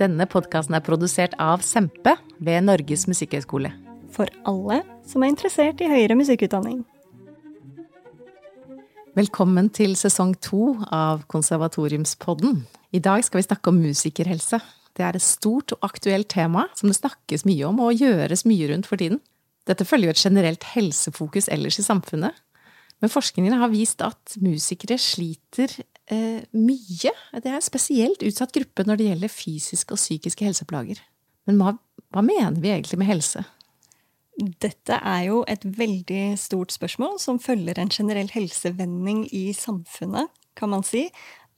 Denne podkasten er produsert av Sempe ved Norges musikkhøgskole. For alle som er interessert i høyere musikkutdanning. Velkommen til sesong to av Konservatoriumspodden. I dag skal vi snakke om musikerhelse. Det er et stort og aktuelt tema som det snakkes mye om og gjøres mye rundt for tiden. Dette følger jo et generelt helsefokus ellers i samfunnet. Men forskningen har vist at musikere sliter eh, mye. Det er en spesielt utsatt gruppe når det gjelder fysiske og psykiske helseplager. Men hva, hva mener vi egentlig med helse? Dette er jo et veldig stort spørsmål som følger en generell helsevending i samfunnet, kan man si.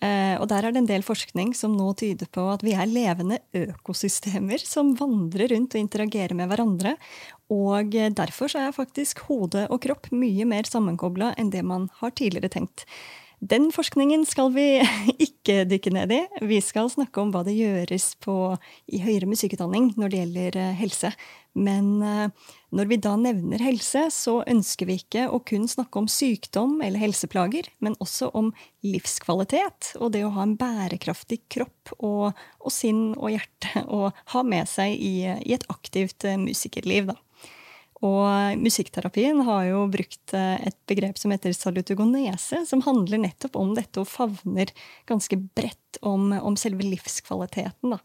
Eh, og der er det en del forskning som nå tyder på at vi er levende økosystemer som vandrer rundt og interagerer med hverandre. Og derfor er faktisk hode og kropp mye mer sammenkobla enn det man har tidligere tenkt. Den forskningen skal vi ikke dykke ned i. Vi skal snakke om hva det gjøres på, i høyere musikkutdanning når det gjelder eh, helse. Men eh, når vi da nevner helse, så ønsker vi ikke å kun snakke om sykdom eller helseplager, men også om livskvalitet og det å ha en bærekraftig kropp og, og sinn og hjerte å ha med seg i, i et aktivt eh, musikerliv. da. Og musikkterapien har jo brukt eh, et begrep som heter salutogonese, som handler nettopp om dette og favner ganske bredt om, om selve livskvaliteten. Da.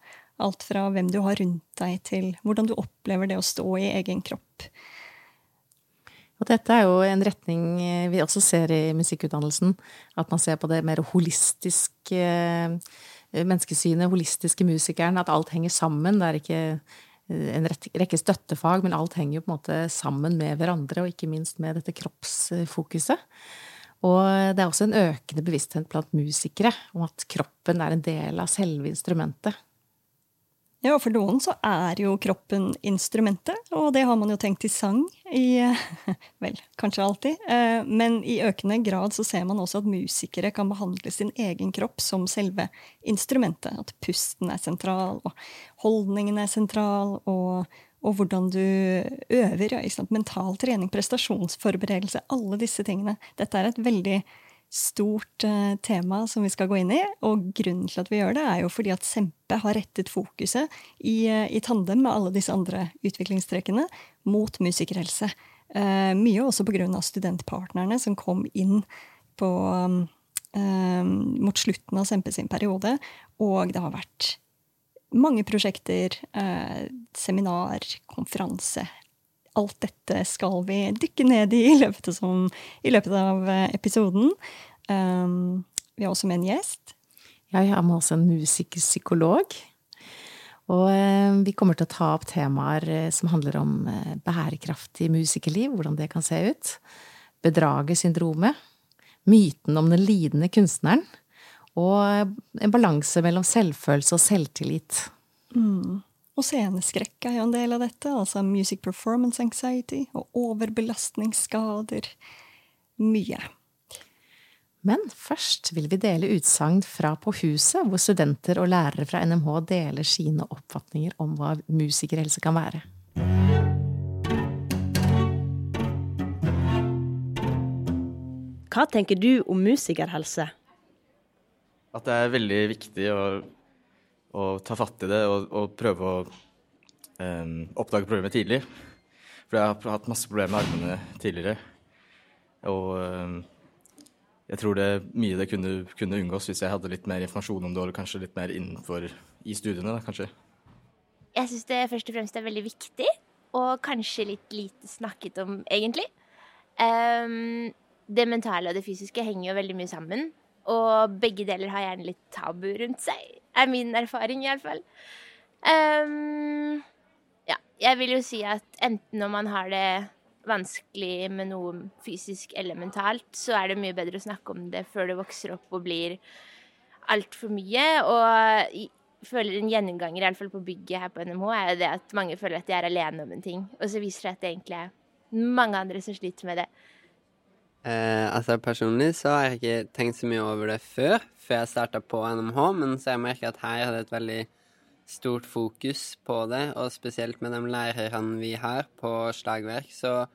Alt fra hvem du har rundt deg, til hvordan du opplever det å stå i egen kropp. Og dette er jo en retning eh, vi også ser i musikkutdannelsen. At man ser på det mer holistiske eh, menneskesynet, holistiske musikeren. At alt henger sammen. Det er ikke en rekke støttefag, men alt henger jo på en måte sammen med hverandre, og ikke minst med dette kroppsfokuset. Og det er også en økende bevissthet blant musikere om at kroppen er en del av selve instrumentet. Ja, for noen så er jo kroppen instrumentet, og det har man jo tenkt i sang i Vel, kanskje alltid. Eh, men i økende grad så ser man også at musikere kan behandle sin egen kropp som selve instrumentet. At pusten er sentral, og holdningen er sentral, og, og hvordan du øver. Ja, Mental trening, prestasjonsforberedelse, alle disse tingene. Dette er et veldig stort uh, tema som vi skal gå inn i. Og grunnen til at vi gjør det, er jo fordi at Sempe har rettet fokuset i, uh, i tandem med alle disse andre utviklingstrekkene mot musikerhelse. Uh, mye også av studentpartnerne som kom inn på, um, mot slutten av Sempe sin periode. Og det har vært mange prosjekter, seminar, konferanse, alt dette skal vi dykke ned i i løpet, som, i løpet av eh, episoden. Um, vi har også med en gjest. Ja, jeg har med oss en musikerpsykolog. Og eh, vi kommer til å ta opp temaer eh, som handler om bærekraftig musikerliv, hvordan det kan se ut. Bedragersyndromet. Myten om den lidende kunstneren. Og en balanse mellom selvfølelse og selvtillit. Mm. Og sceneskrekk er jo en del av dette, altså music performance anxiety og overbelastningsskader. Mye. Men først vil vi dele utsagn fra På huset, hvor studenter og lærere fra NMH deler sine oppfatninger om hva musikerhelse kan være. Hva tenker du om musikerhelse? At det er veldig viktig å ta fatt i det og, og prøve å um, oppdage problemet tidlig. For jeg har hatt masse problemer med armene tidligere. Og um, jeg tror det mye det kunne, kunne, unngås hvis jeg hadde litt mer informasjon om det, og kanskje litt mer innenfor i studiene, da, kanskje. Jeg syns det først og fremst er veldig viktig, og kanskje litt lite snakket om, egentlig. Um, det mentale og det fysiske henger jo veldig mye sammen. Og begge deler har gjerne litt tabu rundt seg, er min erfaring iallfall. Um, ja, jeg vil jo si at enten når man har det vanskelig med noe fysisk eller mentalt, så er det mye bedre å snakke om det før det vokser opp og blir altfor mye. Og føler en gjennomganger, iallfall på bygget her på NMH, er jo det at mange føler at de er alene om en ting. Og så viser det at det egentlig er mange andre som sliter med det. Eh, altså Personlig så har jeg ikke tenkt så mye over det før, før jeg starta på NMH, men så jeg merker at her er det et veldig stort fokus på det, og spesielt med de lærerne vi har på slagverk, så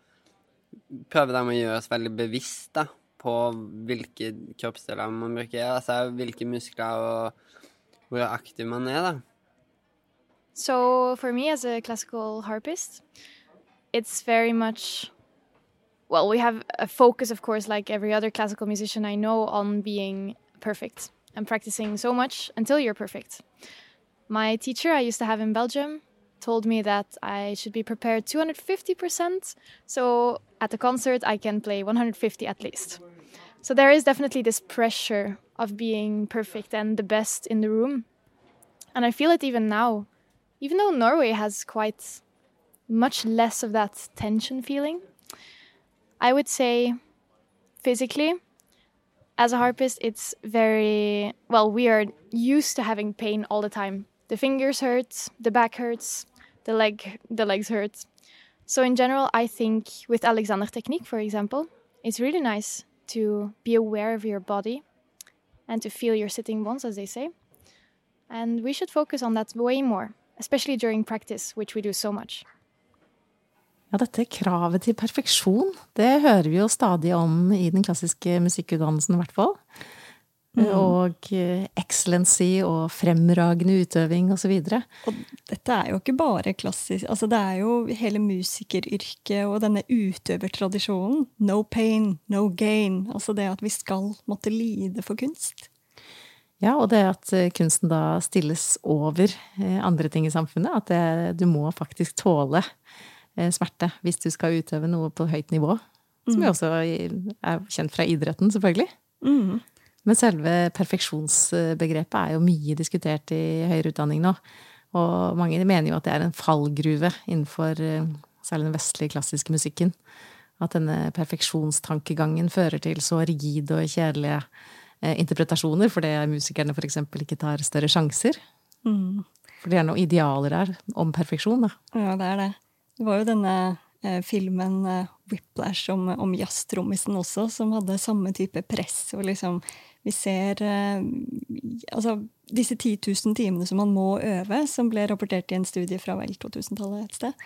prøver de å gjøre oss veldig bevisst da, på hvilke kroppsdeler man bruker, altså hvilke muskler og hvor aktiv man er, da. So for me as a classical harpist, it's very much well, we have a focus, of course, like every other classical musician I know, on being perfect and practicing so much until you're perfect. My teacher I used to have in Belgium told me that I should be prepared 250%, so at the concert I can play 150 at least. So there is definitely this pressure of being perfect and the best in the room. And I feel it even now, even though Norway has quite much less of that tension feeling. I would say physically, as a harpist, it's very well, we are used to having pain all the time. The fingers hurt, the back hurts, the leg the legs hurt. So in general, I think with Alexander technique, for example, it's really nice to be aware of your body and to feel your sitting bones, as they say. And we should focus on that way more, especially during practice, which we do so much. Ja, dette kravet til perfeksjon, det hører vi jo stadig om i den klassiske musikkutdannelsen, i hvert fall. Mm. Og eh, excellency og fremragende utøving osv. Og, og dette er jo ikke bare klassisk altså Det er jo hele musikeryrket og denne utøvertradisjonen. No pain, no gain. Altså det at vi skal måtte lide for kunst. Ja, og det at eh, kunsten da stilles over eh, andre ting i samfunnet. At det, du må faktisk tåle smerte hvis du skal utøve noe på høyt nivå. Som mm. jo også er kjent fra idretten, selvfølgelig. Mm. Men selve perfeksjonsbegrepet er jo mye diskutert i høyere utdanning nå. Og mange mener jo at det er en fallgruve innenfor eh, særlig den vestlige klassiske musikken. At denne perfeksjonstankegangen fører til så rigide og kjedelige eh, interpretasjoner fordi musikerne f.eks. ikke tar større sjanser. Mm. For det er noen idealer her om perfeksjon, da. Ja, det er det. Det var jo denne eh, filmen eh, Whiplash om, om jazztrommisen også, som hadde samme type press. Og liksom Vi ser eh, altså disse 10 000 timene som man må øve, som ble rapportert i en studie fra vel 2000-tallet et sted,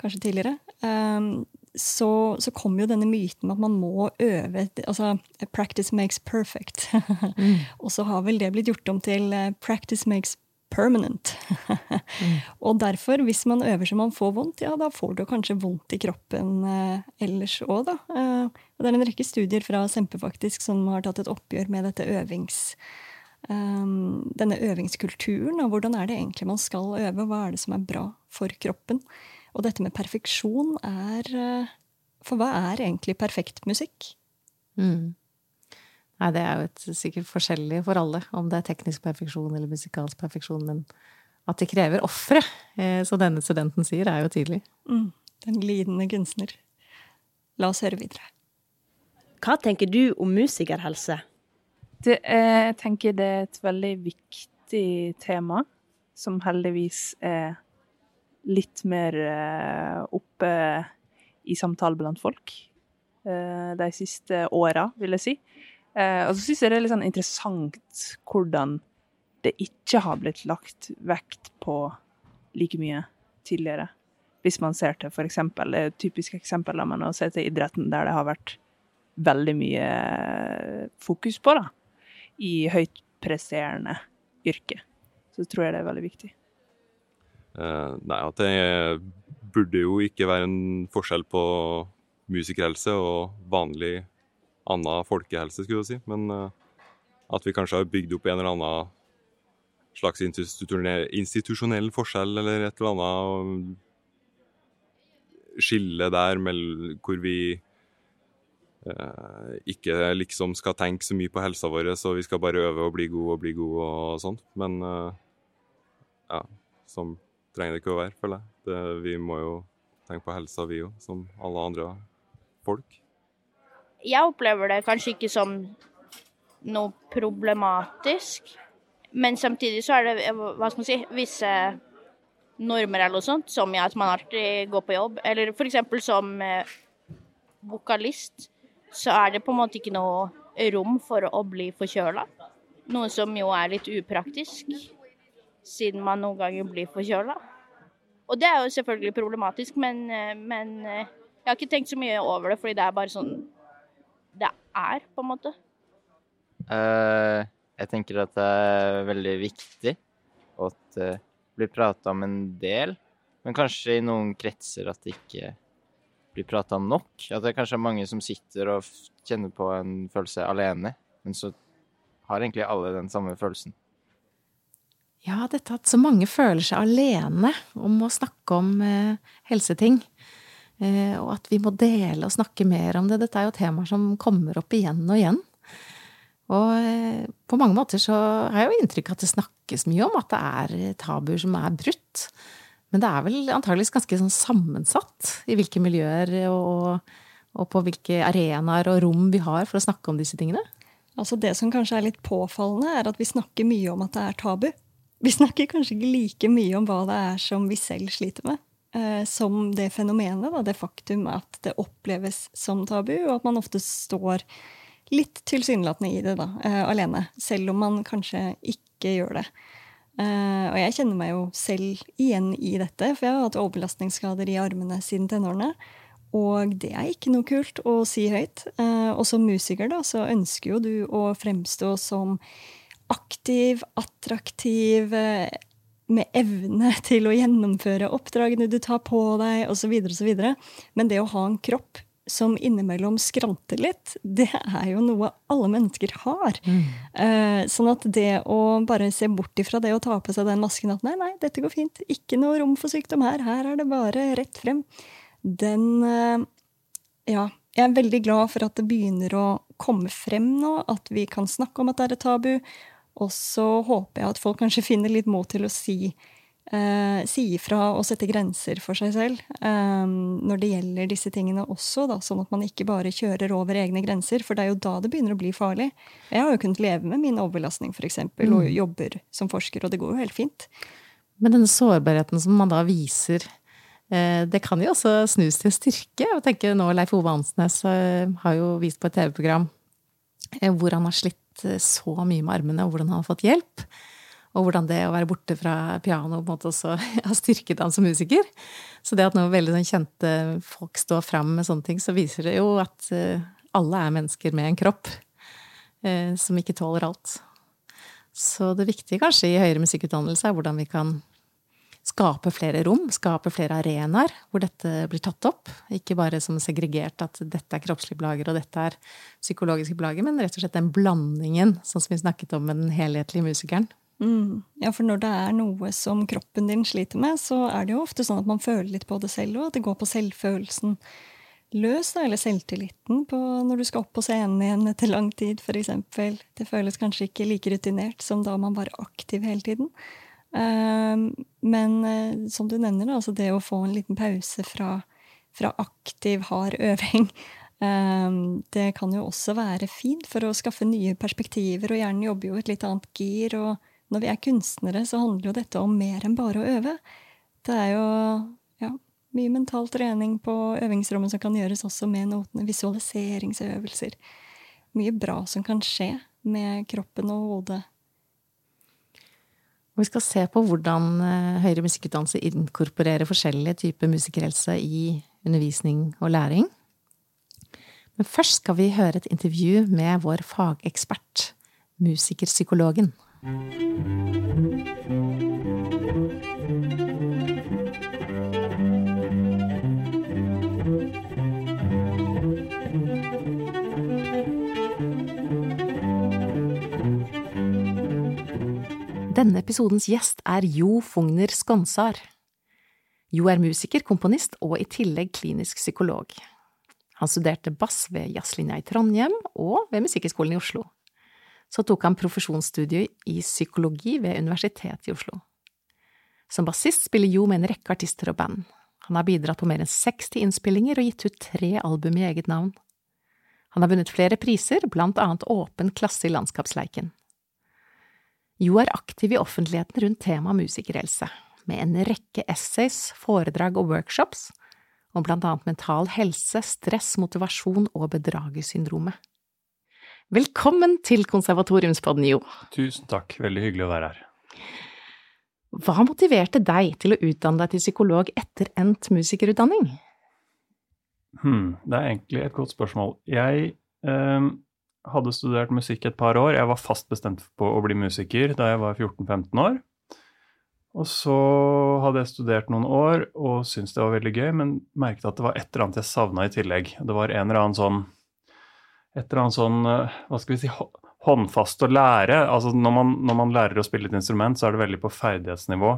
kanskje tidligere. Um, så, så, kom jo denne myten med at man må øve altså Practice makes perfect. mm. Og så har vel det blitt gjort om til practice makes permanent. mm. Og derfor, hvis man øver så man får vondt, ja, da får du kanskje vondt i kroppen eh, ellers òg, da. Eh, og det er en rekke studier fra Sempe faktisk som har tatt et oppgjør med dette øvings... Eh, denne øvingskulturen, og hvordan er det egentlig man skal øve, hva er det som er bra for kroppen? Og dette med perfeksjon er uh, For hva er egentlig perfekt musikk? Mm. Nei, det er jo et, sikkert forskjellig for alle, om det er teknisk perfeksjon eller musikalsk perfeksjon, men at det krever ofre, eh, som denne studenten sier, er jo tydelig. Mm, den glidende kunstner. La oss høre videre. Hva tenker du om musikerhelse? Det, jeg tenker det er et veldig viktig tema, som heldigvis er litt mer eh, oppe i samtale blant folk eh, de siste åra, vil jeg si. Eh, og så syns jeg det er litt sånn interessant hvordan det ikke har blitt lagt vekt på like mye tidligere. Hvis man ser til er et typisk eksempel av man ser til idretten, der det har vært veldig mye fokus på, da. I høyt presserende yrke. Så tror jeg det er veldig viktig. Uh, nei, at det burde jo ikke være en forskjell på musikerhelse og vanlig annen folkehelse, skulle jeg si. Men uh, at vi kanskje har bygd opp en eller annen slags institusjonell forskjell eller et eller annet skille der hvor vi uh, ikke liksom skal tenke så mye på helsa vår, så vi skal bare øve og bli gode og bli gode og sånn. Men uh, ja, sånn trenger det ikke å være, føler jeg. Det, vi må jo tenke på helsa, vi òg, som alle andre folk jeg opplever det kanskje ikke som noe problematisk. Men samtidig så er det hva skal man si, visse normer eller noe sånt, som at man alltid går på jobb. Eller f.eks. som eh, vokalist, så er det på en måte ikke noe rom for å bli forkjøla. Noe som jo er litt upraktisk, siden man noen ganger blir forkjøla. Og det er jo selvfølgelig problematisk, men, eh, men eh, jeg har ikke tenkt så mye over det, fordi det er bare sånn er, på en måte. Uh, jeg tenker at det er veldig viktig, at det blir prata om en del. Men kanskje i noen kretser at det ikke blir prata om nok. At det kanskje er mange som sitter og kjenner på en følelse alene, men så har egentlig alle den samme følelsen. Ja, dette at så mange føler seg alene om å snakke om eh, helseting. Eh, og at vi må dele og snakke mer om det. Dette er jo temaer som kommer opp igjen og igjen. Og eh, på mange måter så har jeg jo inntrykk av at det snakkes mye om at det er tabuer som er brutt. Men det er vel antageligvis ganske sånn sammensatt i hvilke miljøer og, og, på hvilke arenaer og rom vi har for å snakke om disse tingene. Altså Det som kanskje er litt påfallende, er at vi snakker mye om at det er tabu. Vi snakker kanskje ikke like mye om hva det er som vi selv sliter med. Eh, som det fenomenet, da, det faktum at det oppleves som tabu, og at man ofte står litt tilsynelatende i det, da, uh, alene. Selv om man kanskje ikke gjør det. Uh, og jeg kjenner meg jo selv igjen i dette, for jeg har hatt overbelastningsskader i armene siden tenårene. Og det er ikke noe kult å si høyt. Og som musiker da, så ønsker jo du å fremstå som aktiv, attraktiv, med evne til å gjennomføre oppdragene du tar på deg, osv., osv. Men det å ha en kropp som innimellom skranter litt, det er jo noe alle mennesker har. Mm. Uh, sånn at det å bare se bort ifra det å ta på seg den masken at nei, nei, dette går fint, ikke noe rom for sykdom her, her er det bare rett frem, den uh, Ja, jeg er veldig glad for at det begynner å komme frem nå, at vi kan snakke om at det er et tabu. Og så håper jeg at folk kanskje finner litt mot til å si eh, si ifra og sette grenser for seg selv eh, når det gjelder disse tingene også, da, sånn at man ikke bare kjører over egne grenser, for det er jo da det begynner å bli farlig. Jeg har jo kunnet leve med min overbelastning, f.eks., mm. og jobber som forsker, og det går jo helt fint. Men denne sårbarheten som man da viser, eh, det kan jo også snus til styrke. Jeg tenker nå Leif Ove Ansnes eh, har jo vist på et TV-program eh, hvor han har slitt så mye med armene, og hvordan han har fått hjelp og hvordan det å være borte fra piano på en måte også har styrket han som musiker. Så det at noen veldig sånn kjente folk står fram med sånne ting, så viser det jo at eh, alle er mennesker med en kropp eh, som ikke tåler alt. Så det viktige kanskje i høyere musikkutdannelse er hvordan vi kan skape flere rom, skape flere arenaer hvor dette blir tatt opp. Ikke bare som segregert at dette er kroppslige plager og dette er psykologiske plager, men rett og slett den blandingen, sånn som vi snakket om med den helhetlige musikeren. Mm. Ja, for når det er noe som kroppen din sliter med, så er det jo ofte sånn at man føler litt på det selv òg. At det går på selvfølelsen løs, eller selvtilliten når du skal opp på scenen igjen etter lang tid, f.eks. Det føles kanskje ikke like rutinert som da man var aktiv hele tiden. Uh, men uh, som du nevner, altså det å få en liten pause fra, fra aktiv, hard øving uh, det kan jo også være fint for å skaffe nye perspektiver, og hjernen jobber jo et litt annet gir. og når vi er kunstnere, så handler jo dette om mer enn bare å øve. Det er jo ja, mye mental trening på øvingsrommet som kan gjøres også med notene. Visualiseringsøvelser. Mye bra som kan skje med kroppen og hodet. Vi skal se på hvordan eh, høyere musikkutdannelse inkorporerer forskjellige typer musikerhelse i undervisning og læring. Men først skal vi høre et intervju med vår fagekspert, musikerpsykologen. Denne episodens gjest er Jo Fugner Skonsar. Jo er musiker, komponist og i tillegg klinisk psykolog. Han studerte bass ved jazzlinja i Trondheim og ved Musikkhøgskolen i Oslo så tok han profesjonsstudiet i psykologi ved Universitetet i Oslo. Som bassist spiller Jo med en rekke artister og band. Han har bidratt på mer enn 60 innspillinger og gitt ut tre album i eget navn. Han har vunnet flere priser, blant annet Åpen klasse i Landskapsleiken. Jo er aktiv i offentligheten rundt temaet musikerhelse, med en rekke essays, foredrag og workshops om blant annet mental helse, stress, motivasjon og bedragersyndromet. Velkommen til Konservatoriumspodden, Jo. Tusen takk, veldig hyggelig å være her. Hva motiverte deg til å utdanne deg til psykolog etter endt musikerutdanning? Hmm, det er egentlig et godt spørsmål. Jeg eh, hadde studert musikk et par år. Jeg var fast bestemt på å bli musiker da jeg var 14-15 år. Og så hadde jeg studert noen år og syntes det var veldig gøy, men merket at det var et eller annet jeg savna i tillegg. Det var en eller annen sånn Et eller annet sånn eh, Hva skal vi si Håndfast å lære. Altså når man, når man lærer å spille et instrument, så er det veldig på ferdighetsnivå.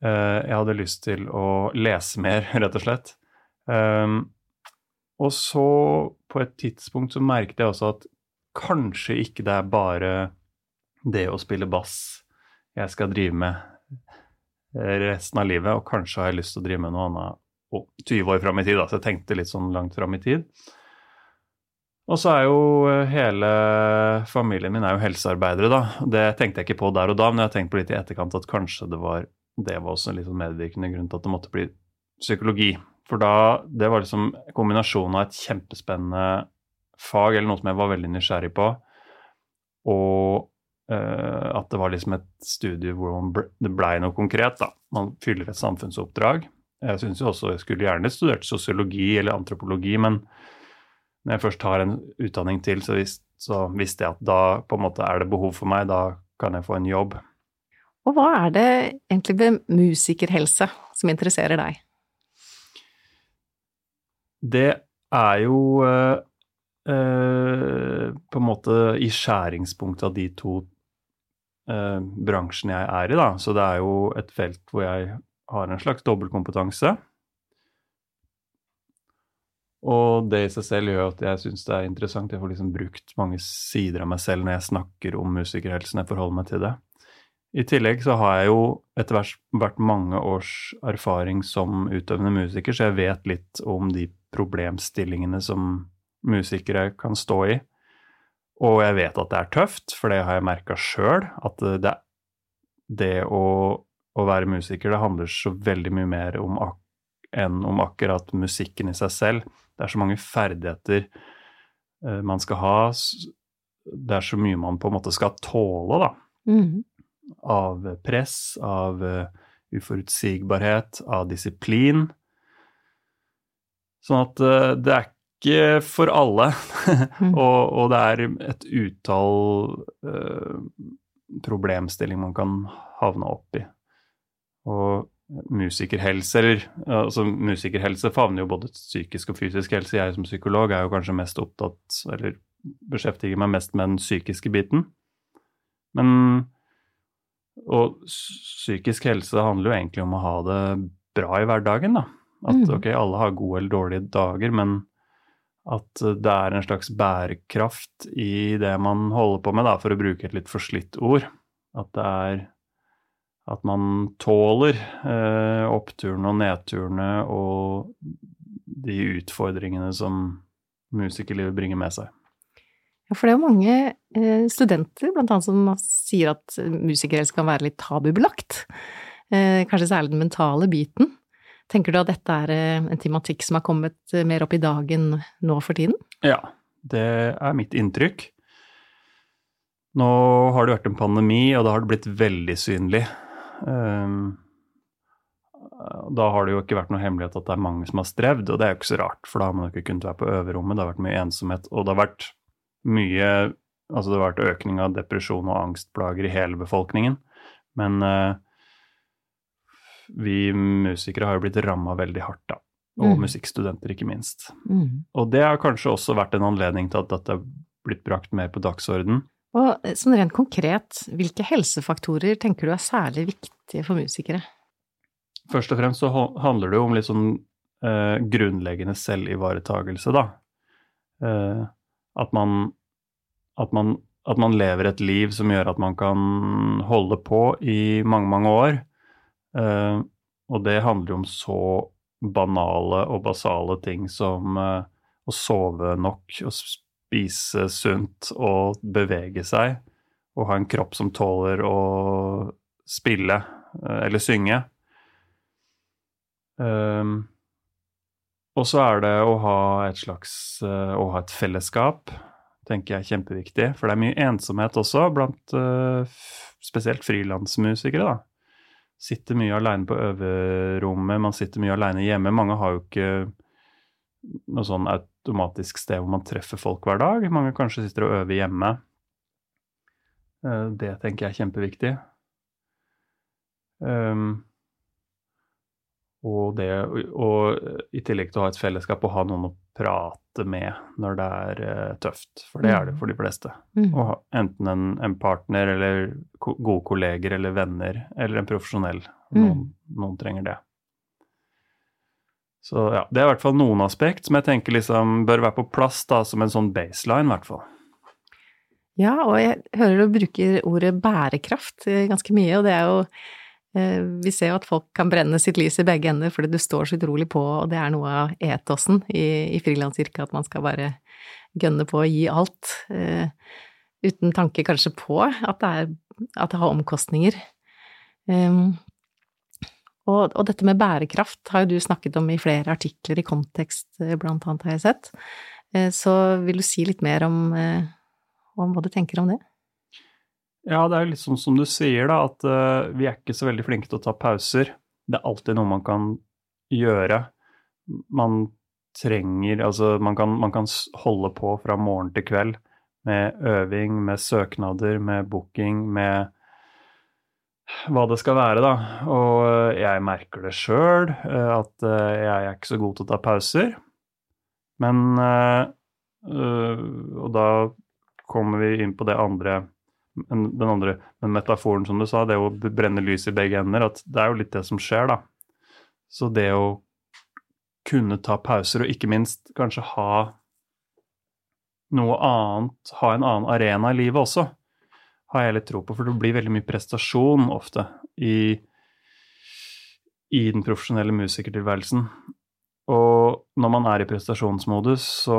Eh, jeg hadde lyst til å lese mer, rett og slett. Um, og så, på et tidspunkt, så merket jeg også at kanskje ikke det er bare det å spille bass jeg skal drive med resten av livet, og kanskje har jeg lyst til å drive med noe annet oh, 20 år fram i tid, da, så jeg tenkte litt sånn langt fram i tid. Og så er jo eh, hele familien min er jo helsearbeidere, da. Det tenkte jeg ikke på der og da, men jeg har tenkt på litt i etterkant at kanskje det var det var også en litt sånn medvirkende grunn til at det måtte bli psykologi. For da Det var liksom kombinasjonen av et kjempespennende fag, eller noe som jeg var veldig nysgjerrig på, og Uh, at det var liksom et studie hvor ble, det blei noe konkret. da. Man fyller et samfunnsoppdrag. Jeg syns jo også jeg skulle gjerne studert sosiologi eller antropologi, men når jeg først har en utdanning til, så, vis, så visste jeg at da på en måte er det behov for meg, da kan jeg få en jobb. Og hva er det egentlig ved musikerhelse som interesserer deg? Det er jo uh, uh, på en måte i skjæringspunktet av de to eh, bransjene jeg er i, da. Så det er jo et felt hvor jeg har en slags dobbeltkompetanse. Og det i seg selv gjør at jeg syns det er interessant. Jeg får liksom brukt mange sider av meg selv når jeg snakker om musikerhelsen. Jeg forholder meg til det. I tillegg så har jeg jo etter hvert vært mange års erfaring som utøvende musiker, så jeg vet litt om de problemstillingene som musikere kan stå i. Og jeg vet at det er tøft, for det har jeg merka sjøl. At det, det å, å, være musiker, det handler så veldig mye mer om enn om akkurat musikken i seg selv. Det er så mange ferdigheter uh, man skal ha. Det er så mye man på en måte skal tåle, da. Mm. Av press, av uh, uforutsigbarhet, av disiplin. Sånn at uh, det er ikke for alle. mm. og, og, det er et utall uh, problemstilling man kan havne opp i. Og musikerhelse, eller altså musikerhelse favner jo både psykisk og fysisk helse. Jeg som psykolog er jo kanskje mest opptatt, eller beskjeftiger meg mest med den psykiske biten. Men Og psykisk helse handler jo egentlig om å ha det bra i hverdagen, da. At mm. ok, alle har gode eller dårlige dager, men at det er en slags bærekraft i det man holder på med, da, for å bruke et litt forslitt ord. At det er at man tåler eh, oppturene og nedturene og de utfordringene som musikerlivet bringer med seg. Ja, for det er jo mange eh, studenter, blant annet, som sier at musikerhelse kan være litt tabubelagt. Eh, kanskje særlig den mentale biten. Tenker du at dette er eh, en tematikk som har kommet eh, mer opp i dagen nå for tiden? Ja, det er mitt inntrykk. Nå har det vært en pandemi, og da har det blitt veldig synlig. Ehm, da har det jo ikke vært noe hemmelighet at det er mange som har strevd, og det er jo ikke så rart, for da har man ikke kunnet være på øverrommet, det har vært mye ensomhet, og det har vært mye Altså det har vært økning av depresjon og angstplager i hele befolkningen. Men uh, vi musikere har jo blitt ramma veldig hardt, da. Og mm. musikkstudenter, ikke minst. Mm. Og det har kanskje også vært en anledning til at dette er blitt brakt mer på dagsorden. Og eh, sånn rent konkret, hvilke helsefaktorer tenker du er særlig viktige for musikere? Først og fremst så handler det jo om litt sånn eh, grunnleggende selvivaretagelse, da. Eh, at, man, at, man, at man lever et liv som gjør at man kan holde på i mange, mange år Uh, og det handler jo om så banale og basale ting som uh, å sove nok og spise sunt og bevege seg. å ha en kropp som tåler å spille uh, eller synge. Um, og så er det å ha et slags Å ha et fellesskap, tenker jeg er kjempeviktig. For det er mye ensomhet også blant uh, spesielt frilansmusikere, da. Sitter mye aleine på øverommet, man sitter mye aleine hjemme. Mange har jo ikke noe sånn automatisk sted hvor man treffer folk hver dag. Mange kanskje sitter og øver hjemme. Uh, det tenker jeg er kjempeviktig. Um, og, det, og i tillegg til å ha et fellesskap og ha noen å prate med når det er uh, tøft. For det er det for de fleste. Mm. Ha enten en, en, partner eller ko gode kolleger eller venner eller en profesjonell. Noen, mm. noen, trenger det. Så ja, det er i hvert fall noen aspekt som jeg tenker liksom bør være på plass da, som en sånn baseline, i hvert fall. Ja, og jeg hører du bruker ordet bærekraft eh, ganske mye, og det er jo Eh, vi ser jo at folk kan brenne sitt lys i begge ender fordi du står så utrolig på, og det er noe av etosen i, i frilansyrket, at man skal bare gønne på å gi alt, eh, uten tanke kanskje på at det, er, at det har omkostninger. Um, og, og, dette med bærekraft har jo du snakket om i flere artikler i kontekst, blant annet, har jeg sett. Eh, så vil du si litt mer om, eh, om hva du tenker om det? Ja, det er litt sånn som du sier, da, at uh, vi er ikke så veldig flinke til å ta pauser. Det er alltid noe man kan gjøre. Man trenger Altså, man kan, man kan holde på fra morgen til kveld med øving, med søknader, med booking, med hva det skal være, da. Og uh, jeg merker det sjøl, eh, at jeg er ikke så god til å ta pauser. Men Og da kommer vi inn på det andre den andre Men metaforen som du sa, det å brenne lys i begge ender, at det er jo litt det som skjer, da. Så det å kunne ta pauser, og ikke minst kanskje ha noe annet, ha en annen arena i livet også, har jeg litt tro på. For det blir veldig mye prestasjon ofte i, i den profesjonelle musikertilværelsen. Og når man er i prestasjonsmodus, så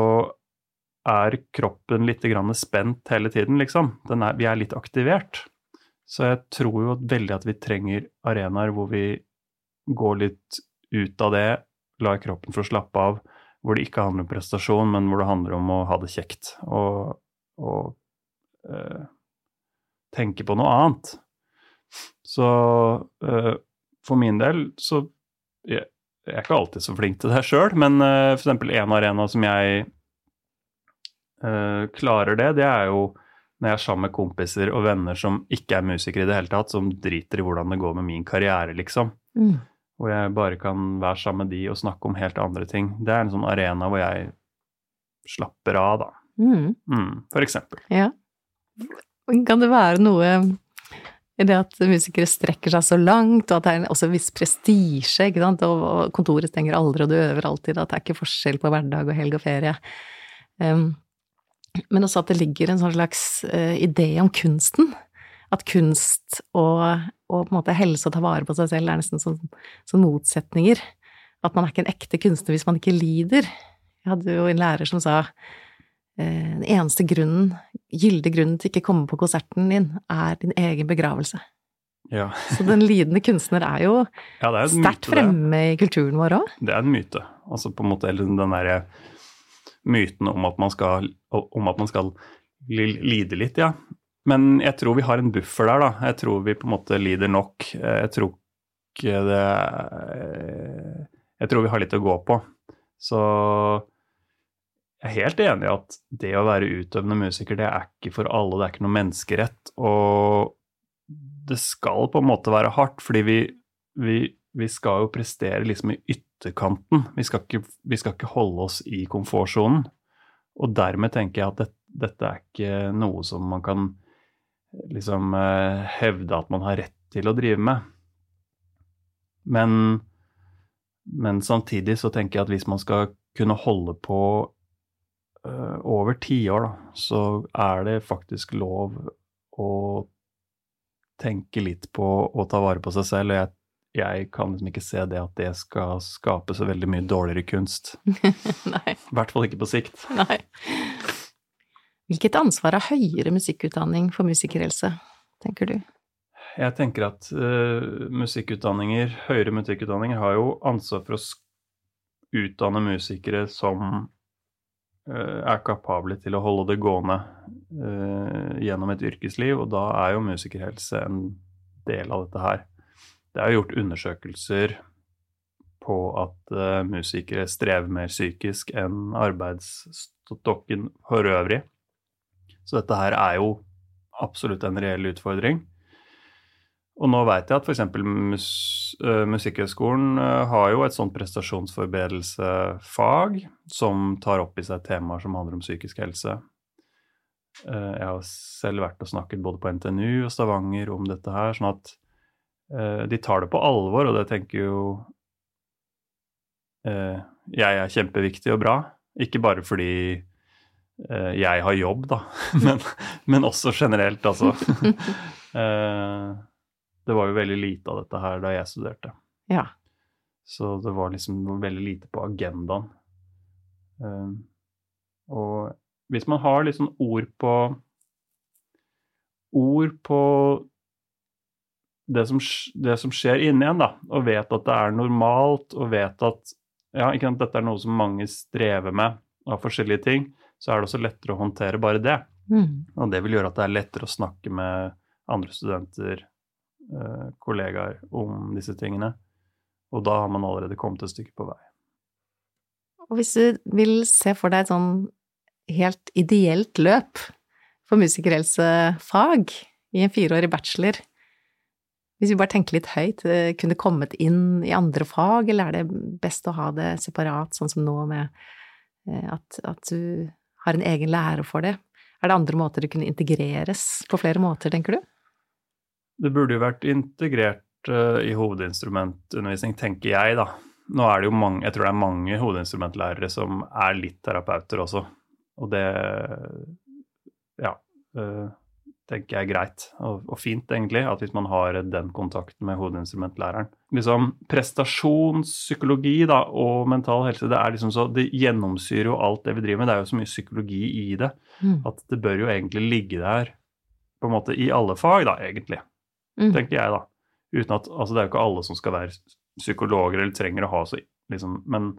er kroppen litt spent hele tiden, liksom. Er, vi er litt aktivert. Så jeg tror jo veldig at vi trenger arenaer hvor vi går litt ut av det, lar kroppen få slappe av, hvor det ikke handler om prestasjon, men hvor det handler om å ha det kjekt og, og øh, tenke på noe annet. Så øh, for min del så jeg, jeg, er ikke alltid så flink til det sjøl, men øh, f.eks. en arena som jeg uh, klarer det, det er jo når jeg er sammen med kompiser og venner som ikke er musikere i det hele tatt, som driter i hvordan det går med min karriere, liksom. Mm. Hvor jeg bare kan være sammen med de og snakke om helt andre ting. Det er en sånn arena hvor jeg slapper av, da. Mm. Mm, for eksempel. Ja. Kan det være noe i det at musikere strekker seg så langt, og at det er også en viss prestisje, ikke sant, og kontoret stenger aldri, og du øver alltid, at det er ikke forskjell på hverdag og helg og ferie. Um, men også at det ligger en sånn slags uh, idé om kunsten. At kunst og, og, på en måte helse og ta vare på seg selv er nesten sånn, sånn motsetninger. At man er ikke en ekte kunstner hvis man ikke lider. Jeg hadde jo en lærer som sa uh, den eneste grunnen, gyldige grunnen til ikke å komme på konserten din, er din egen begravelse. Ja. Så den lidende kunstner er jo ja, sterkt fremme i kulturen vår òg. Det er en myte. Altså på en måte den derre myten om at man skal, om at man skal lide litt, ja. Men jeg tror vi har en buffer der, da. Jeg tror vi på en måte lider nok. Jeg tror ikke det Jeg tror vi har litt å gå på. Så jeg er helt enig i at det å være utøvende musiker, det er ikke for alle, det er ikke noe menneskerett. Og det skal på en måte være hardt, fordi vi, vi, vi skal jo prestere liksom i ytterligere ytterkanten. Vi skal ikke, vi skal ikke holde oss i komfortsonen. Og dermed tenker jeg at det, dette er ikke noe som man kan liksom eh, hevde at man har rett til å drive med. Men, men samtidig så tenker jeg at hvis man skal kunne holde på uh, over tiår, da, så er det faktisk lov å tenke litt på å ta vare på seg selv. Og jeg jeg kan liksom ikke se det at det skal skape så veldig mye dårligere kunst. Nei. I hvert fall ikke på sikt. Nei. Hvilket ansvar har høyere musikkutdanning for musikerhelse, tenker du? Jeg tenker at uh, musikkutdanninger, høyere musikkutdanninger har jo ansvar for å utdanne musikere som uh, er kapable til å holde det gående uh, gjennom et yrkesliv, og da er jo musikerhelse en del av dette her. Det er gjort undersøkelser på at musikere strever mer psykisk enn arbeidsstokken for øvrig. Så dette her er jo absolutt en reell utfordring. Og nå veit jeg at f.eks. Mus Musikkhøgskolen har jo et sånt prestasjonsforberedelsefag som tar opp i seg temaer som handler om psykisk helse. Jeg har selv vært og snakket både på NTNU og Stavanger om dette her, sånn at de tar det på alvor, og det tenker jo jeg er kjempeviktig og bra. Ikke bare fordi Eh, jeg har jobb, da, men, men også generelt, altså. Eh, det var jo veldig lite av dette her da jeg studerte. Ja. Så det var liksom veldig lite på agendaen. Eh, og hvis man har sånn ord på Ord på det som, det som skjer inni en, da, og vet at det er normalt, og vet at ja, ikke sant, dette er noe som mange strever med av forskjellige ting, så er det også lettere å håndtere bare det. Mm. Og det vil gjøre at det er lettere å snakke med andre studenter, eh, kollegaer, om disse tingene. Og da har man allerede kommet et stykke på vei. Og hvis du vil se for deg et sånn helt ideelt løp for musikerhelsefag i en fireårig bachelor, hvis vi bare tenker litt høyt, eh, kunne kommet inn i andre fag, eller er det best å ha det separat, sånn som nå med eh, at, at du har en egen lærer for det? Er det andre måter det kunne integreres på flere måter, tenker du? Det burde jo vært integrert uh, i hovedinstrumentundervisning, tenker jeg, da. Nå er det jo mange, jeg tror det er mange hovedinstrumentlærere som er litt terapeuter også. Og det ja, uh, tenker jeg er greit og, og, fint, egentlig, at hvis man har den kontakten med hovedinstrumentlæreren. Liksom prestasjonspsykologi da, og mental helse, det er liksom så, det gjennomsyrer jo alt det vi driver med. Det er jo så mye psykologi i det mm. at det bør jo egentlig ligge der på en måte i alle fag, da, egentlig. Mm. Tenker jeg, da. Uten at, altså Det er jo ikke alle som skal være psykologer eller trenger å ha så liksom, men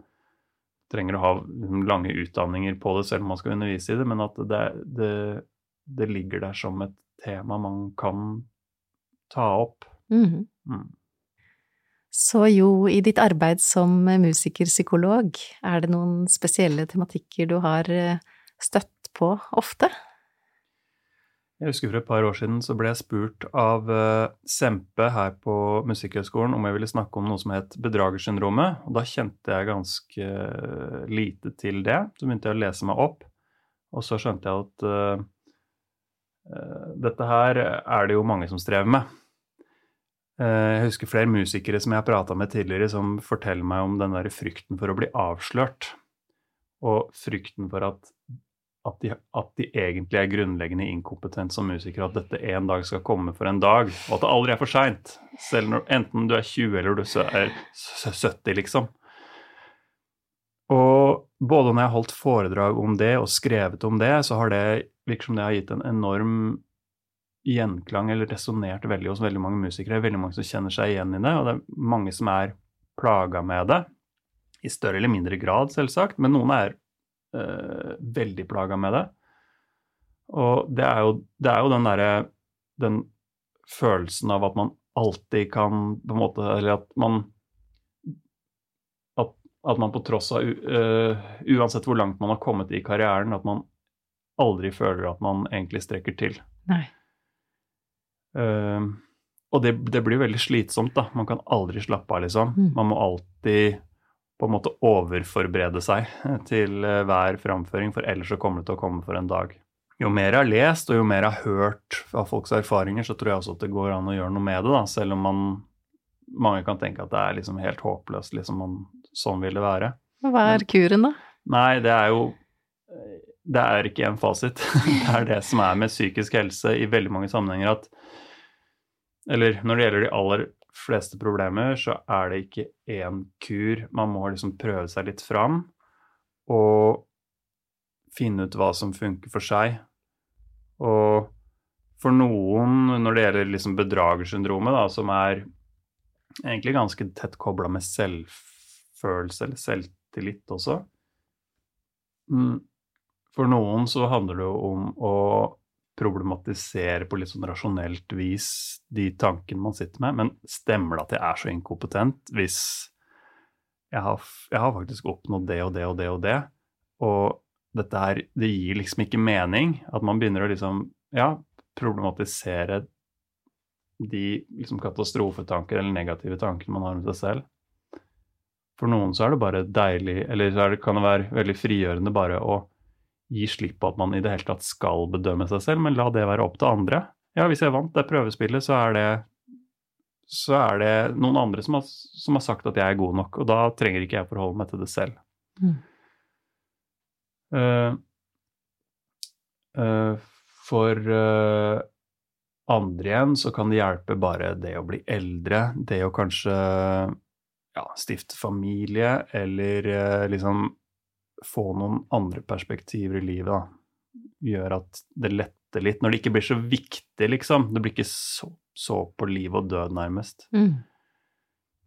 trenger å ha liksom, lange utdanninger på det selv om man skal undervise i det, men at det, det, det ligger der som et tema man kan ta opp. Mm. Mm. Så jo, i ditt arbeid som musikerpsykolog, er det noen spesielle tematikker du har eh, støtt på ofte? Jeg husker for et par år siden så ble jeg spurt av uh, Sempe her på Musikkhøgskolen om jeg ville snakke om noe som het bedragersyndromet. Og da kjente jeg ganske lite til det. Så begynte jeg å lese meg opp, og så skjønte jeg at uh, dette her er det jo mange som strever med. Jeg husker flere musikere som jeg har prata med tidligere, som forteller meg om den der frykten for å bli avslørt. Og frykten for at at de, at de, egentlig er grunnleggende inkompetent som musikere, at dette en dag skal komme for en dag, og at det aldri er for seint. Enten du er 20 eller du er 70, liksom. Og både når jeg har holdt foredrag om det og skrevet om det, så har det virker som det har gitt en enorm gjenklang, eller resonnert veldig hos veldig mange musikere. Veldig mange som kjenner seg igjen i det, og det er mange som er plaga med det. I større eller mindre grad, selvsagt, men noen er øh, veldig plaga med det. Og det er jo, det er jo den derre Den følelsen av at man alltid kan på en måte Eller at man At, man på tross av uh, Uansett hvor langt man har kommet i karrieren, at man aldri føler at man egentlig strekker til. Nei. Uh, og det, det, blir veldig slitsomt, da. Man kan aldri slappe av, liksom. Mm. Man må alltid på en måte overforberede seg til eh, hver framføring, for ellers så kommer det til å komme for en dag. Jo mer jeg har lest, og jo mer jeg har hørt av folks erfaringer, så tror jeg også at det går an å gjøre noe med det, da, selv om man, mange kan tenke at det er liksom helt håpløst, liksom man, sånn vil det være. Hva er kuren, da? Nei, det er jo Det er ikke en fasit. det er det som er med psykisk helse i veldig mange sammenhenger at Eller når det gjelder de aller fleste problemer så er det ikke én kur. Man må liksom prøve seg litt fram og finne ut hva som funker for seg. Og for noen, når det gjelder liksom bedragersyndromet, da, som er egentlig ganske tett kobla med selvfølelse eller selvtillit også mm, For noen så handler det jo om å problematisere på litt sånn rasjonelt vis de tankene man sitter med. Men stemmer det at jeg er så inkompetent hvis jeg har, jeg har faktisk oppnådd det og det og det og det, og dette her, det gir liksom ikke mening at man begynner å liksom, ja, problematisere de liksom katastrofetanker eller negative tankene man har om seg selv. For noen så er det bare deilig, eller så det, kan det være veldig frigjørende bare å gi slipp på at man i det hele tatt skal bedømme seg selv, men la det være opp til andre. Ja, hvis jeg vant det prøvespillet, så er det, så er det noen andre som har, som har, sagt at jeg er god nok, og da trenger ikke jeg forholde meg til det selv. Mm. Uh, uh, for uh, andre igjen så kan det hjelpe bare det å bli eldre, det å kanskje ja, stifte familie, eller liksom få noen andre perspektiver i livet, da. Gjør at det letter litt. Når det ikke blir så viktig, liksom. Det blir ikke så, så på liv og død, nærmest. Mm.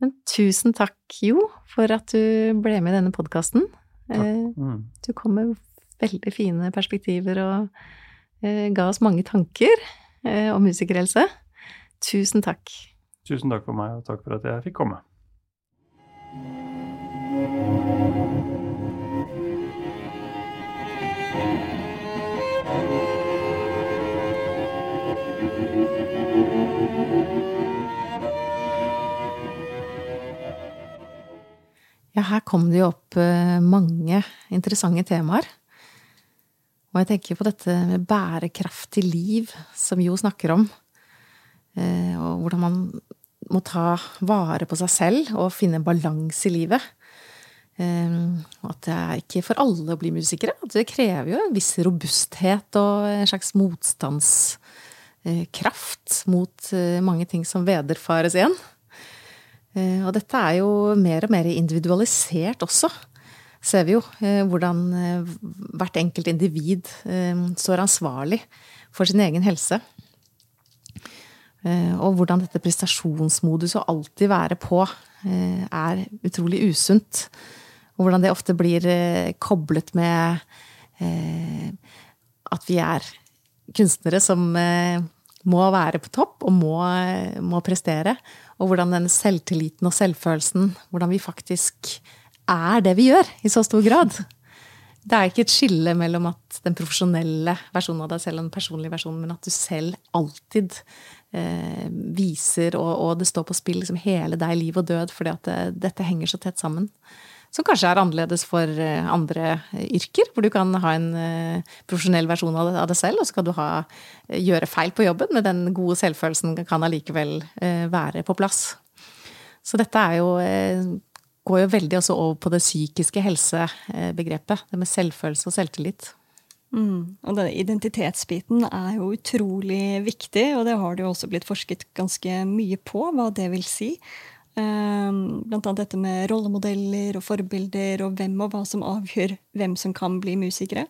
Men tusen takk, Jo, for at du ble med i denne podkasten. Eh, mm. Du kom med veldig fine perspektiver og eh, ga oss mange tanker eh, om musikerhelse. Tusen takk. Tusen takk for meg, og takk for at jeg fikk komme. Ja, her kom det jo opp eh, mange interessante temaer. Og jeg tenker på dette med bærekraftig liv, som Jo snakker om. Eh, og hvordan man må ta vare på seg selv og finne balanse i livet. Eh, og at det er ikke for alle å bli musikere. Det krever jo en viss robusthet og en slags motstandskraft mot mange ting som vederfares igjen. Eh, og dette er jo mer og mer individualisert også. Ser vi jo eh, hvordan eh, hvert enkelt individ står ansvarlig for sin egen helse. Og hvordan dette prestasjonsmodus å alltid være på er utrolig usunt. Og hvordan det ofte blir koblet med at vi er kunstnere som må være på topp og må, må prestere og hvordan den selvtilliten og selvfølelsen Hvordan vi faktisk er det vi gjør, i så stor grad. Det er ikke et skille mellom at den profesjonelle versjonen av deg selv og den personlige versjonen, men at du selv alltid eh, viser, og, og, det står på spill liksom hele deg, liv og død, fordi at det, dette henger så tett sammen. Som kanskje er annerledes for eh, andre yrker, hvor du kan ha en eh, profesjonell versjon av det selv, og så kan du ha, eh, gjøre feil på jobben, men den gode selvfølelsen kan allikevel være på plass. Så dette jo går jo veldig også over på det psykiske helsebegrepet. Det med selvfølelse og selvtillit. Mm. Og denne identitetsbiten er jo utrolig viktig, og det har det jo også blitt forsket ganske mye på, hva det vil si. Ehm, blant annet dette med rollemodeller og forbilder og hvem og hva som avgjør hvem som kan bli musikere.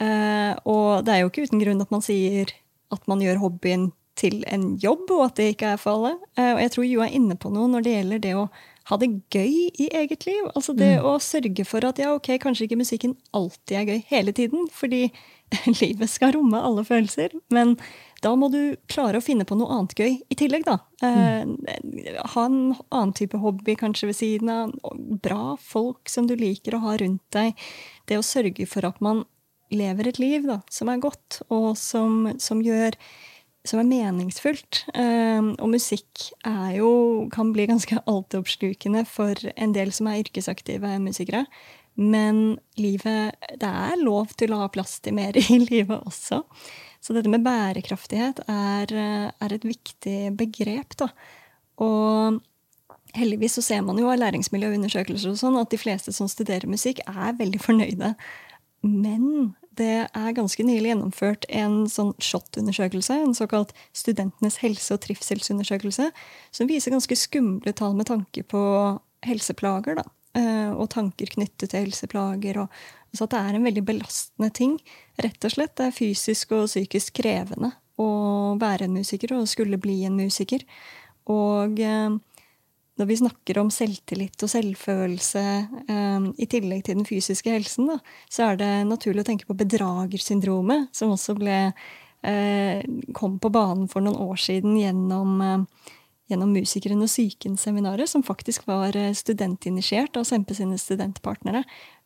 Ehm, og det er jo ikke uten grunn at man sier at man gjør hobbyen til en jobb, og at det ikke er for alle. Ehm, og jeg tror Jo er inne på noe når det gjelder det å ha det gøy i eget liv. Altså det mm. å sørge for at ja, ok, kanskje ikke musikken alltid er gøy hele tiden, fordi livet skal romme alle følelser. Men da må du klare å finne på noe annet gøy i tillegg, da. Mm. Ha en annen type hobby kanskje ved siden av. Bra folk som du liker å ha rundt deg. Det å sørge for at man lever et liv da, som er godt, og som, som gjør som er meningsfullt. Eh, og musikk jo, kan bli ganske altoppslukende for en del som er yrkesaktive musikere. Men livet Det er lov til å ha plass til mer i livet også. Så dette med bærekraftighet er, er et viktig begrep, da. Og heldigvis så ser man jo av læringsmiljøundersøkelser og sånn at de fleste som studerer musikk, er veldig fornøyde. Men det er ganske nylig gjennomført en sånn SHoT-undersøkelse, en såkalt Studentenes helse- og trivselsundersøkelse, som viser ganske skumle tall med tanke på helseplager. da. Eh, og tanker knyttet til helseplager og Så det er en veldig belastende ting. Rett og slett. Det er fysisk og psykisk krevende å være en musiker og skulle bli en musiker. Og eh, når vi snakker om selvtillit og selvfølelse eh, i tillegg til den fysiske helsen, da, så er det naturlig å tenke på bedragersyndromet, som også ble, kom på banen for noen år siden gjennom, gjennom Musikeren og psyken-seminaret, som faktisk var eh, studentinitiert av Sempe sine studentpartnere.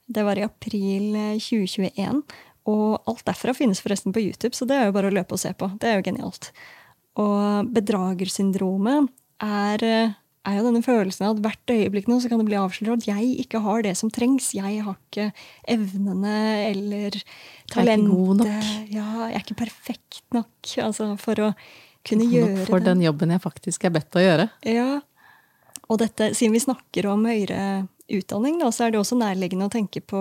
Det var i april 2021. Eh, og alt derfra finnes forresten på YouTube, så det er jo bare å løpe og se på. Det er jo genialt. Og bedragersyndromet er, eh, er jo denne følelsen av at hvert øyeblikk nå så kan det bli avslørt at jeg ikke har det som trengs. Jeg har ikke evnene eller talentet. Jeg er ikke god nok. Ja, jeg er ikke perfekt nok altså, for å kunne gjøre det. For den jobben jeg faktisk er bedt å gjøre. Ja. Og dette, siden vi snakker om høyere utdanning, da, så er det også nærliggende å tenke på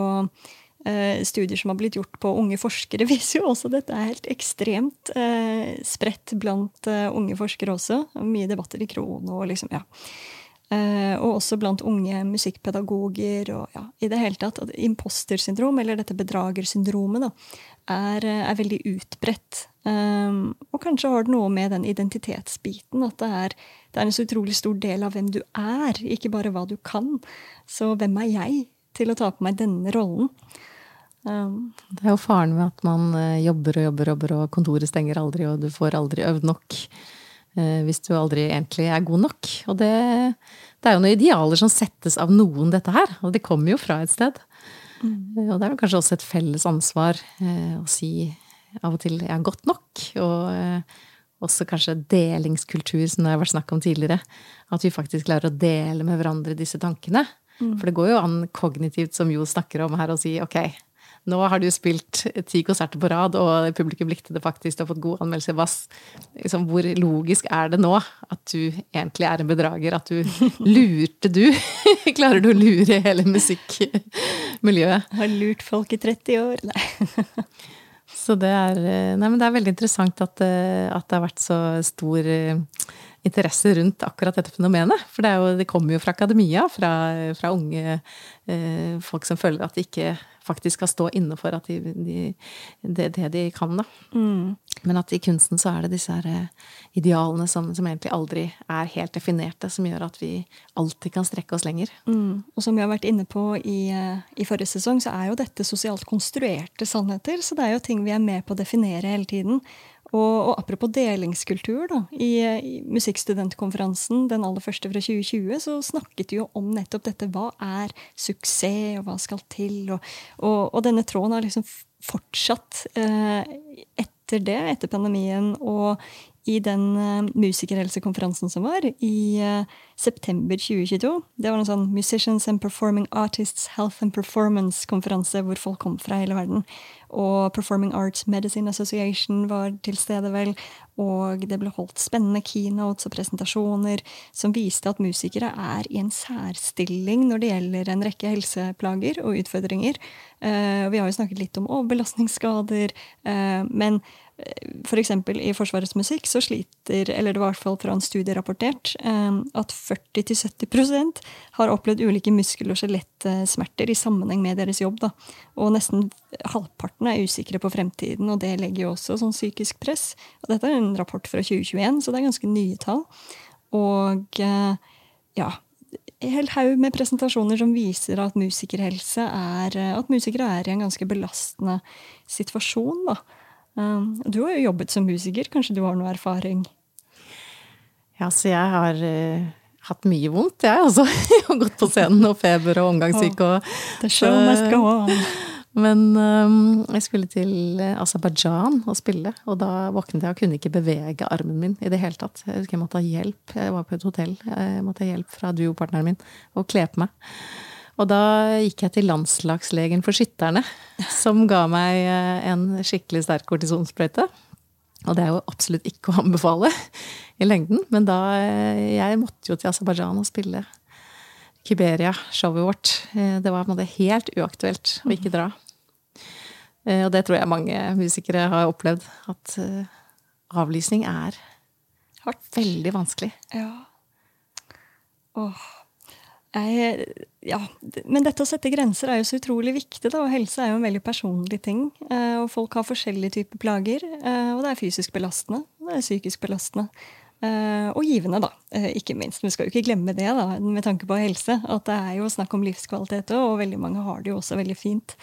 eh, studier som har blitt gjort på unge forskere, viser jo også dette er helt ekstremt eh, spredt blant eh, unge forskere også. Mye debatter i Krono og liksom, ja. Eh, og også blant unge musikkpedagoger og ja, i det hele tatt. At impostersyndrom, eller dette bedragersyndromet, da, er, er veldig utbredt. Um, og kanskje har det noe med den identitetsbiten, at det er, det er en så utrolig stor del av hvem du er, ikke bare hva du kan. Så hvem er jeg til å ta på meg denne rollen? Um, det er jo faren med at man uh, jobber og jobber, jobber, og kontoret stenger aldri, og du får aldri øvd nok. Uh, hvis du aldri egentlig er god nok. Og det, det er jo noen idealer som settes av noen, dette her. Og det kommer jo fra et sted. Mm. Uh, og det er vel kanskje også et felles ansvar å si av og til 'jeg er godt nok. Og eh, også kanskje delingskultur, som det har vært snakk om tidligere. At vi faktisk klarer å dele med hverandre disse tankene. Mm. For det går jo an kognitivt, som Jo snakker om her, å si ok, nå har du spilt ti konserter på rad, og publikum likte det faktisk, du har fått god anmeldelse. Liksom, hvor logisk er det nå at du egentlig er en bedrager? At du lurte, du? Klarer du å lure hele musikkmiljøet? Har lurt folk i 30 år, nei. Så det er, nei, det er veldig interessant at, eh, at, det har vært så stor eh, interesse rundt akkurat dette fenomenet. For det, jo, det kommer jo fra akademia, fra, fra unge eh, folk som føler at de ikke faktisk skal stå inne for at de, de, det, det, de kan, da. Mm. Men at i kunsten så er det disse her eh, idealene som, som, egentlig aldri er helt definerte, som gjør at vi alltid kan strekke oss lenger. Mm. Og som vi har vært inne på i, eh, i, forrige sesong, så er jo dette sosialt konstruerte sannheter. Så det er jo ting vi er med på å definere hele tiden. Og, og, apropos delingskultur, da. I, I, musikkstudentkonferansen, den aller første fra 2020, så snakket vi jo om nettopp dette. Hva er suksess, og hva skal til? Og, og, og denne tråden har liksom fortsatt eh, etter det, etter pandemien, og i den uh, musikerhelsekonferansen som var i uh, september 2022. Det var en sånn Musicians and Performing Artists Health and Performance-konferanse hvor folk kom fra hele verden. Og Performing Arts Medicine Association var til stede, vel. Og det ble holdt spennende keynotes og presentasjoner som viste at musikere er i en særstilling når det gjelder en rekke helseplager og utfordringer. Uh, vi har jo snakket litt om overbelastningsskader, men F.eks. For i Forsvarets musikk så sliter, eller det var i hvert fall fra en studie rapportert, eh, at 40-70% har opplevd ulike muskel- og skjelettsmerter i sammenheng med deres jobb. Da. Og nesten halvparten er usikre på fremtiden, og det legger jo også sånn psykisk press. Og dette er en rapport fra 2021, så det er ganske nye tall. Og eh, ja, hel haug med presentasjoner som viser at musikerhelse er At musikere er i en ganske belastende situasjon. da. Um, du har jo jobbet som musiker, kanskje du har noe erfaring? Ja, så jeg har uh, hatt mye vondt, jeg også. jeg har gått på scenen og feber og omgangssyke og The show must go on. Men um, jeg skulle til Aserbajdsjan og spille, og da våknet jeg og kunne ikke bevege armen min i det hele tatt. Jeg husker jeg måtte ha hjelp. Jeg var på et hotell. Jeg måtte ha hjelp fra duopartneren min og kle på meg. Og da gikk jeg til landslagslegen for skytterne, som ga meg eh, en skikkelig sterk kortisonsprøyte. Og det er jo absolutt ikke å anbefale i lengden, men da eh, Jeg måtte jo til Aserbajdsjan og spille Kiberia, showet vårt. Eh, det var på en måte helt uaktuelt å ikke dra. Og det tror jeg mange musikere har opplevd. At avlysning er veldig vanskelig. Ja. Åh. Jeg, ja, men dette å sette grenser er jo så utrolig viktig, da, og helse er jo en veldig personlig ting. Eh, og folk har forskjellige typer plager, eh, og det er fysisk belastende, og det er psykisk belastende. Eh, og givende, da, ikke minst. Vi skal jo ikke glemme det da, med tanke på helse. At det er jo snakk om livskvalitet òg, og veldig mange har det jo også veldig fint.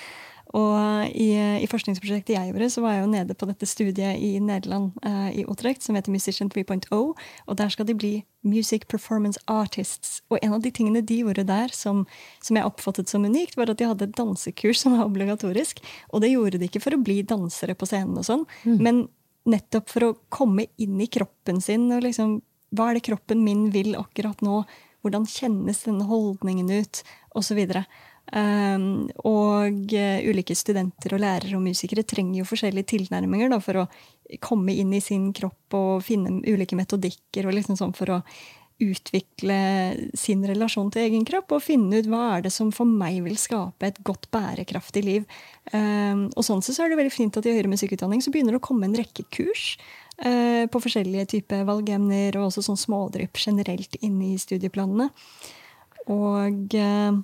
Og i, i, forskningsprosjektet jeg gjorde, så var jeg jo nede på dette studiet i Nederland, eh, i Utrecht, som heter Musician 3.0. Og der skal de bli Music Performance Artists. Og en av de tingene de gjorde der, som, som jeg oppfattet som unikt, var at de hadde et dansekurs som var obligatorisk. Og det gjorde de ikke for å bli dansere på scenen og sånn, mm. men nettopp for å komme inn i kroppen sin og liksom Hva er det kroppen min vil akkurat nå? Hvordan kjennes denne holdningen ut? Og så videre. Um, og uh, ulike studenter og lærere og musikere trenger jo forskjellige tilnærminger da, for å komme inn i sin kropp og finne ulike metodikker og liksom sånn for å utvikle sin relasjon til egen kropp og finne ut hva er det som for meg vil skape et godt, bærekraftig liv. Um, og sånn sett så er det veldig fint at i høyere musikkutdanning så begynner det å komme en rekke kurs uh, på forskjellige typer valgemner og også sånn smådrypp generelt inn i studieplanene. Og uh,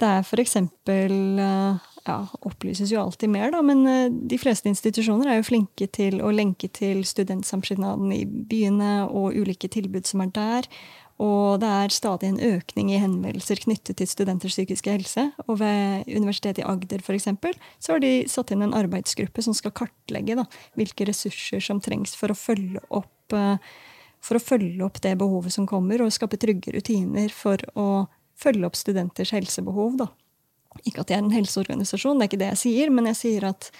det er eksempel eh, ja, opplyses jo alltid mer, da, men eh, de fleste institusjoner er jo flinke til å lenke til studentsamskipnaden i byene og ulike tilbud som er der. Og det er stadig en økning i henvendelser knyttet til studenters psykiske helse. Og ved Universitetet i Agder for eksempel, så har de satt inn en arbeidsgruppe som skal kartlegge da, hvilke ressurser som trengs for å opp eh, for å følge opp det behovet som kommer, og skape trygge rutiner for å følge opp studenters helsebehov. Da. Ikke at jeg er en helseorganisasjon, det er ikke det jeg sier, men jeg sier at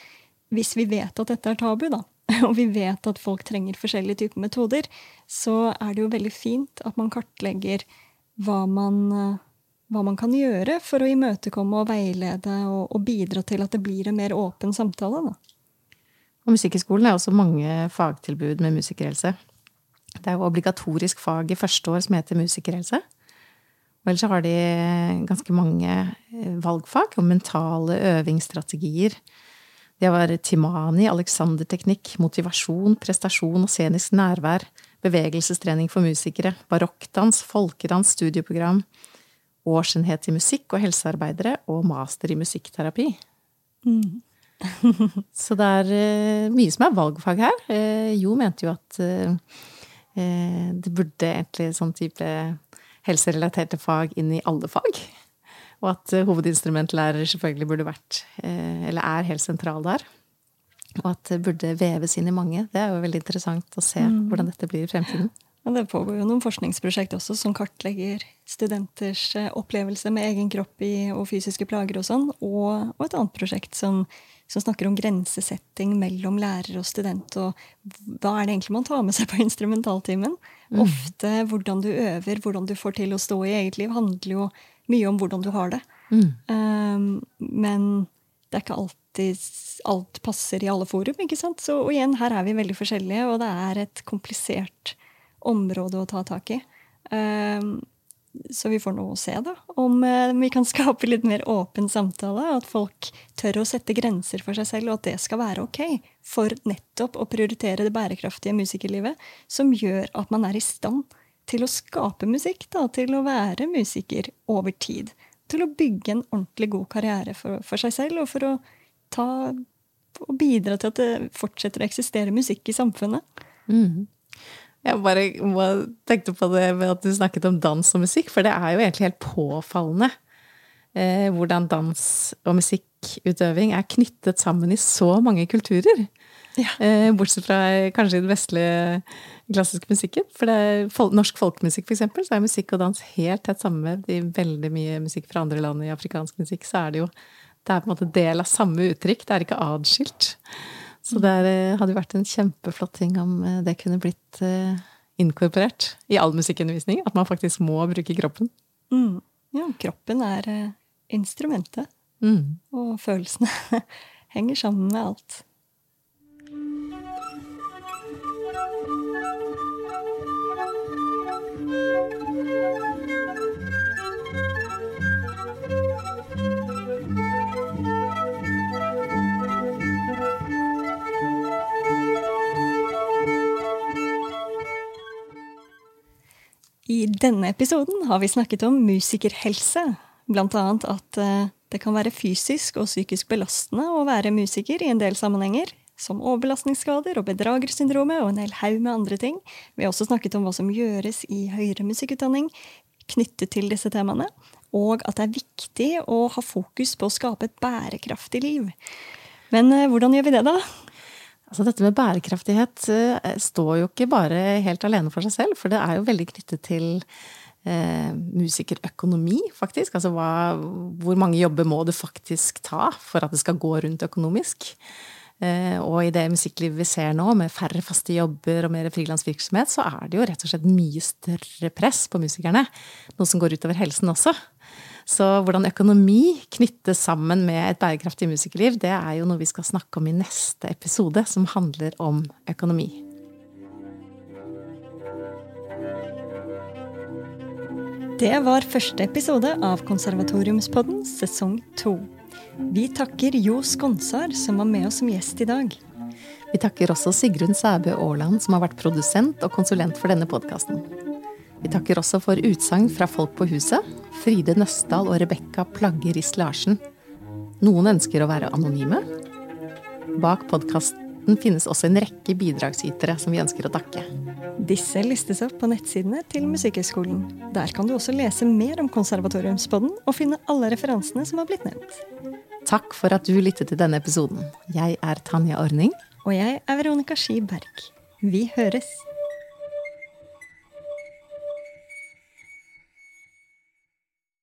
hvis vi vet at dette er tabu, da, og vi vet at folk trenger forskjellige typer metoder, så er det jo veldig fint at man kartlegger hva man, hva man kan gjøre for å imøtekomme og veilede og, og, bidra til at det blir en mer åpen samtale. Da. Og Musikkhøgskolen er også mange fagtilbud med musikerhelse. Det er jo obligatorisk fag i første år som heter musikerhelse. Og ellers så har de ganske mange eh, valgfag og mentale øvingsstrategier. Det var Timani, aleksanderteknikk, motivasjon, prestasjon og scenisk nærvær, bevegelsestrening for musikere, barokkdans, folkedans, studieprogram, årsenhet i musikk og helsearbeidere og master i musikkterapi. Mm. så det er uh, mye som er valgfag her. Jo mente jo at det burde egentlig sånn type helserelaterte fag inn i alle fag. Og at eh, hovedinstrumentlærer selvfølgelig burde vært, eh, eller er helt sentral der. Og at det burde veves inn i mange. Det er jo veldig interessant å se mm. hvordan dette blir i fremtiden. Ja, det pågår jo noen forskningsprosjekt også som kartlegger studenters eh, opplevelse med egen kropp i, og fysiske plager og sånn. Og, og, et annet prosjekt som, som, snakker om grensesetting mellom lærer og student. Og hva er det egentlig man tar med seg på instrumentaltimen? Mm. Ofte hvordan du øver, hvordan du får til å stå i eget liv, handler jo mye om hvordan du har det. Mm. Um, men det er ikke alltid alt passer i alle forum. ikke sant? Så, igjen, her er vi veldig forskjellige, og det er et komplisert område å ta tak i. Um, så vi får nå se da, om uh, vi kan skape litt mer åpen samtale. At folk tør å sette grenser for seg selv, og at det skal være ok. For nettopp å prioritere det bærekraftige musikerlivet, som gjør at man er i stand til å skape musikk. Da, til å være musiker over tid. Til å bygge en ordentlig god karriere for, for seg selv, og for å ta og bidra til at det fortsetter å eksistere musikk i samfunnet. Mm. Jeg bare tenkte på det med at du snakket om dans og musikk, for det er jo egentlig helt påfallende eh, hvordan dans og musikkutøving er knyttet sammen i så mange kulturer. Ja. Eh, bortsett fra kanskje i den vestlige klassiske musikken. For det er fol norsk folkemusikk, eksempel, så er musikk og dans helt tett sammenvevd. I veldig mye musikk fra andre land i afrikansk musikk, så er det jo det er på en måte del av samme uttrykk. Det er ikke adskilt. Så det eh, hadde jo vært en kjempeflott ting om eh, det kunne blitt eh, inkorporert i all musikkundervisning. At man faktisk må bruke kroppen. Mm. Ja, kroppen er instrumentet. Mm. Og følelsene henger sammen med alt. I denne episoden har vi snakket om musikerhelse. Annet at eh, det kan være fysisk og psykisk belastende å være musiker i en del sammenhenger. Som overbelastningsskader og bedragersyndromet og en hel haug med andre ting. Vi har også snakket om hva som gjøres i høyere musikkutdanning knyttet til disse temaene. Og at det er viktig å ha fokus på å skape et bærekraftig liv. Men eh, hvordan gjør vi det, da? Altså dette med bærekraftighet eh, står jo ikke bare helt alene for seg selv, for det er jo veldig knyttet til eh, musikerøkonomi, faktisk. Altså hva, hvor mange jobber må du faktisk ta for at det skal gå rundt økonomisk? Eh, og i det musikklivet vi ser nå, med færre faste jobber og mer frilansvirksomhet, så er det jo rett og slett mye større press på musikerne. Noe som går utover helsen også. Så hvordan økonomi knyttes sammen med et bærekraftig musikerliv, det er jo noe vi skal snakke om i neste episode, som handler om økonomi. Det var første episode av Konservatoriumspodden sesong to. Vi takker Jo Skonsar, som var med oss som gjest i dag. Vi takker også Sigrun Sæbø Aaland, som har vært produsent og konsulent for denne podkasten. Vi takker også for utsagn fra folk på huset. Fride Nøstdal og Rebekka Plagge Riss Larsen. Noen ønsker å være anonyme. Bak podkasten finnes også en rekke bidragsytere som vi ønsker å takke. Disse listes opp på nettsidene til Musikkhøgskolen. Der kan du også lese mer om Konservatoriumspodden og finne alle referansene som har blitt nevnt. Takk for at du lyttet til denne episoden. Jeg er Tanja Ordning. Og jeg er Veronica Ski Berg. Vi høres.